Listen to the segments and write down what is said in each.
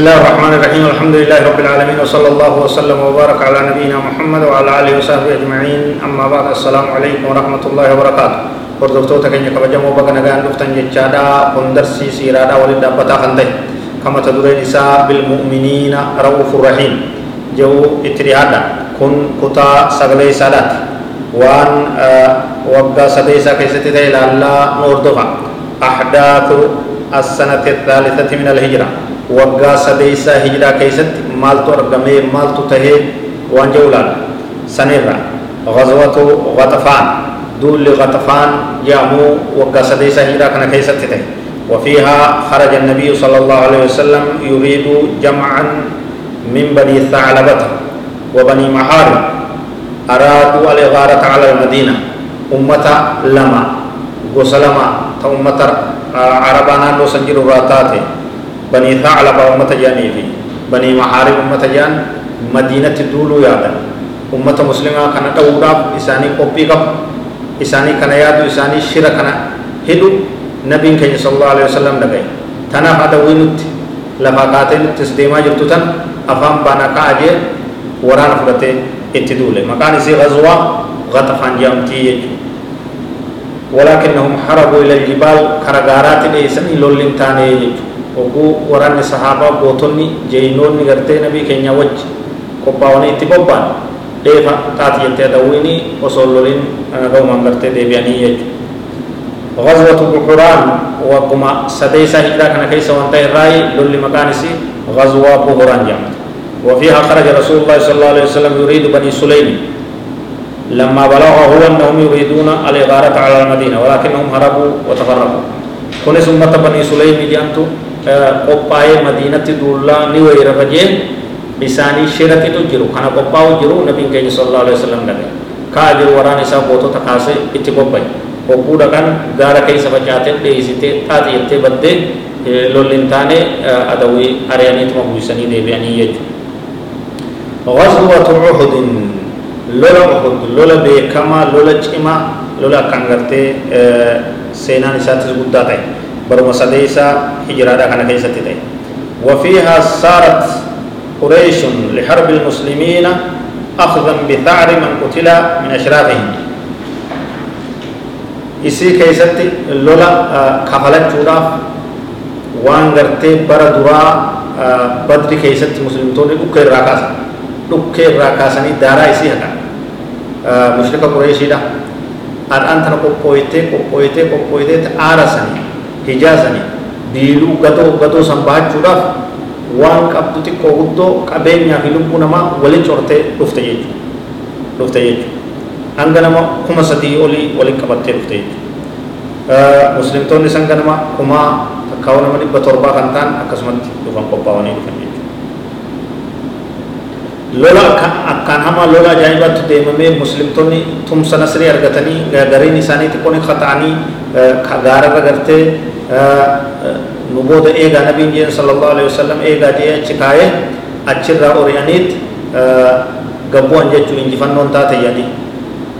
الله الرحمن الرحيم الحمد لله رب العالمين وصلى الله وسلم وبارك على نبينا محمد وعلى اله وصحبه اجمعين اما بعد السلام عليكم ورحمه الله وبركاته وردوتو تكني كبجا مو غان دوفتن جادا بندرسي سيرادا ولدا بتا خندي كما تدري نساء بالمؤمنين رؤوف الرحيم جو اتريادا كون كوتا سغلي سادات وان آه وبدا سديسا كيستي تيلا الله نوردوفا احداث السنة الثالثه من الهجره waggaa sadee isaa hijiraa keessatti maaltu argamee maaltu tahee waan jee ulaala sanirra غزواتو غطفان دول غطفان يامو وقصديسة هجرة كان كيستته وفيها خرج النبي صلى الله عليه وسلم يريد جمعا من بني الثعلبة وبني محار أرادوا الإغارة على المدينة أمة لما غسلما أمة عربانا نوسنجر راتاته بني ثعلبة أمة جاني في بني محارب أمة جان مدينة دولو يادا أمة مسلمة كان توراب إساني قبي قب. إساني كان يادو إساني شرا كان هدو. نبي كي صلى الله عليه وسلم نبي تنا هذا وينت لفا قاتل تسديما جبتتن أفهم بانا كاجي وران فرته اتدولة مكان سي غزوة غطفان جامتي ولكنهم حربوا إلى الجبال كرغارات ليسن لولين تاني. يجو oguu waraanni sahaabaa gootonni jeynoonni gartee nabii keenya wajji qophaa'anii itti bobba'an dheefa taati jettee adawwiini osoo loliin ga'umaan gartee deebi'anii jechuudha. غزوة بحران وقما سديسا هجرة كان كيس وانت الرأي للي مكانسي غزوة بحران جامد وفيها خرج رسول الله صلى الله عليه وسلم يريد بني سليم لما بلغه أنهم يريدون الإغارة على المدينة ولكنهم هربوا وتفرقوا كنس أمة بني سليم جانتو qophaa'ee madiinatti duullaa ni weerara jee isaanii shiratitu jiru kana qophaa'u jiru nabiin keenya sallallahu alaihi wasallam dhabe kaa jiru waraan isaa gootota kaasee itti qophaa'e hogguu dhaqan gaara keessa facaatee dheessitee xaaxi jettee baddee lolli hin taane adawii ari'aniituma buusanii deebi'anii jechuudha. غزوة أحد لولا أحد لولا بكما لولا جما لولا كان غرتي سينان ساتس قداتي برما سديسا هجرادا كان كيسة تتاي وفيها صارت قريش لحرب المسلمين أخذا بثأر من قتل من أشرافهم isi keessatti lola kafalachuudhaaf waan gartee bara duraa badri keessatti muslimtoonni dhukkee irraa kaasan dhukkee irraa kaasanii daaraa isii haqan mushrika qureeshiidha hadhaan tana qoqqooytee qoqqooytee qoqqooytee aarasanii hijaasanii biiluu gatoo gatoo san bahachuudhaaf waan qabdu xiqqoo guddoo qabeenyaa fi lubbuu namaa waliin cortee dhufte jechuudha dhufte jechuudha hanga nama kuma sadii olii waliin qabattee dhufte jechuudha muslimtoonni san ganama kumaa takkaa'u nama dhibba torbaa kan ta'an akkasumatti dhufan qophaa'anii dhufan lola akkaan hamaa lola ajaa'ibaatti deemamee muslimtoonni tumsa nasrii argatanii gariin isaanii xiqqoon khata'anii gaararra gartee jeen sallallahu alaihi wasallam eegaa jee achi kaayee achirraa ori'aniit gabbu'an jechuu injifannoon taate jedhanii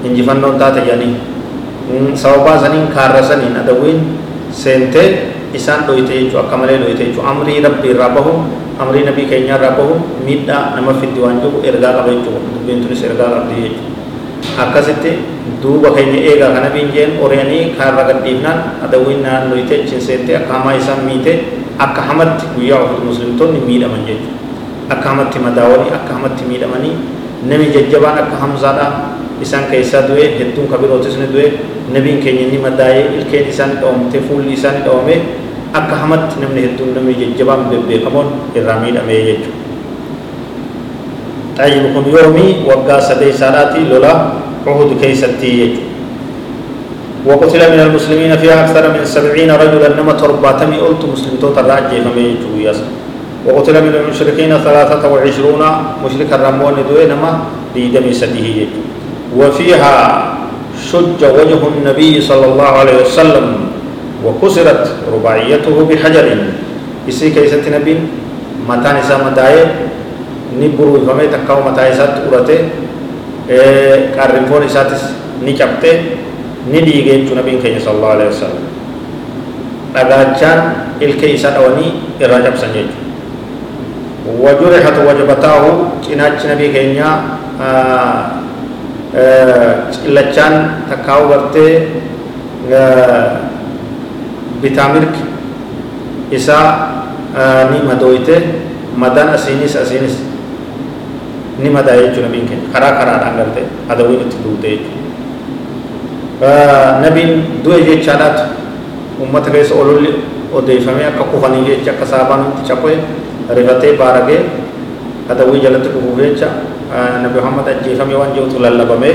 injifannoon taate jedhanii sababaa saniin kaarra saniin adawiin seentee isaan dhoyte jechuu akka malee dhoyte jechuu amrii rabbii irraa bahu amrii nabii keenyaa irraa bahu miidhaa nama fiddi waan jiru ergaa qaba jechuu dubbiin tunis ergaa qabdi jechuu akkasitti duuba keenya eegaa kana biinjeen ori'anii kaarra gadhiifnaan adawiin naannoyte achiin seentee akka hamaa isaan miite akka hamatti guyyaa ofii muslimtoonni miidhaman jechuudha akka hamatti madaawanii akka hamatti miidhamanii nami jajjabaan akka hamzaadha isaan keessaa du'e hedduun kabirootis ni du'e nabiin keenya ni madaa'ee ilkeen isaan dhawamte fuulli isaan dhawame akka hamatti namni hedduun namni jajjabaan bebbeekamoon irraa miidhamee jechuudha. كن يومي وقع سدي ساراتي لولا عهد كيستي. يجو وقتل من المسلمين فيها أكثر من سبعين رجلا نما ترباتمي قلت مسلم توتا راجي فمي يجو ياسا وقتل من المشركين ثلاثة وعشرون مشرك الرمون دوي نما ديدم سديه وفيها شج وجه النبي صلى الله عليه وسلم وكسرت رباعيته بحجر. إسي كيسة نبي؟ متى نساء مدائي نبرو فمي تكاو متى إسات أورته قارنفون إساتس نيچبته نديگه نبي كي صلى الله عليه وسلم dhagaachaan ilkee isaa dhawanii irraa cabsan jechuudha وجرحت وجبتاه nabii keenya cillachaan takkaa'u gartee bitaa mirgi isaa ni madooyte madaan asiinis asiinis ni madaa jechuudha nabiin keenya karaa karaadhaan gartee adawiin itti duute jechuudha nabiin du'e jechaadhaatu ummata keessa ololli odeeffamee akka kufanii jecha akka saabaan itti caphee rifatee baaragee adawii jalatti kufuuf jecha nabi muhammad ajjeefame waan jirutu lallabame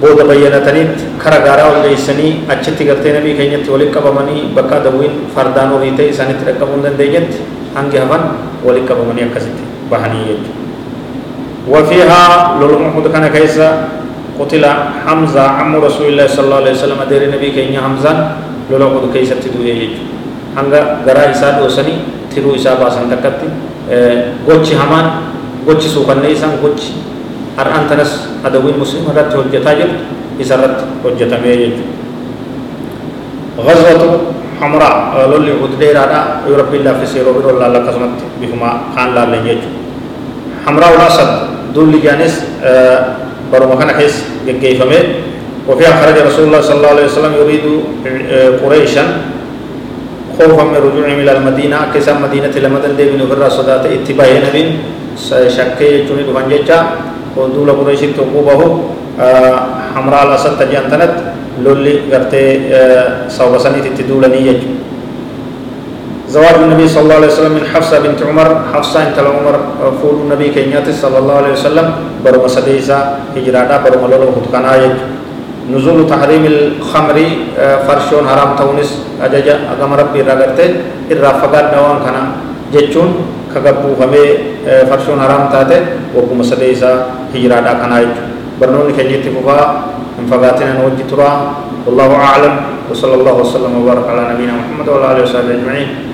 booda bayyanataniitti kara gaaraa ol dheessanii achitti gartee nabii keenyatti walitti qabamanii bakka adawiin fardaan horii ta'e isaanitti dhaqqabuu hin dandeenyetti hangi hafan walitti qabamanii akkasitti bahanii jechuudha. وفيها لولو محمود كان كيسا قتل حمزة عم رسول الله صلى الله عليه وسلم دير النبي كينيا حمزة لولو محمود كيسا تدوي يجو. hanga garaa isaa dhoosanii tiruu isaa baasan takkatti gochi hamaan gochi suukanne isaan gochi har'aan tanas adawiin musliima irratti hojjetaa jirtu isa irratti hojjetamee jechuudha. غزوة حمراء لولي غديرة يربي الله في سيرو بيرو الله كسمت بهما خان لا لنجج حمراء الأسد دول جانس برو مكان حيث جيفمه وفيها خرج رسول الله صلى الله عليه وسلم يريد قريشا خوفا من رجوعهم إلى المدينة. كسام مدينة لمدن دي بن غرا صدات اتباع نبي شكي يجوني دفن جيجا. ودول قريش تقوبه حمراء الأسد تجانتنت لولي غرتي صوبساني تتدولني يجو. زواج النبي صلى الله عليه وسلم من حفصة بنت عمر حفصة انت عمر فول النبي كينيات صلى الله عليه وسلم برو مسديسا هجرادا برو ملولو خطقنا نزول تحريم الخمر فرشون حرام تونس أجاجا أقام ربي رغرته الرافقات دوان كنا جچون كغبو همي فرشون حرام تاته وكم سديسا هجرادا كنا يجو برنون كنيتي ففا انفقاتنا نوجي ترى والله أعلم وصلى الله وسلم وبارك على نبينا محمد وعلى آله وصحبه أجمعين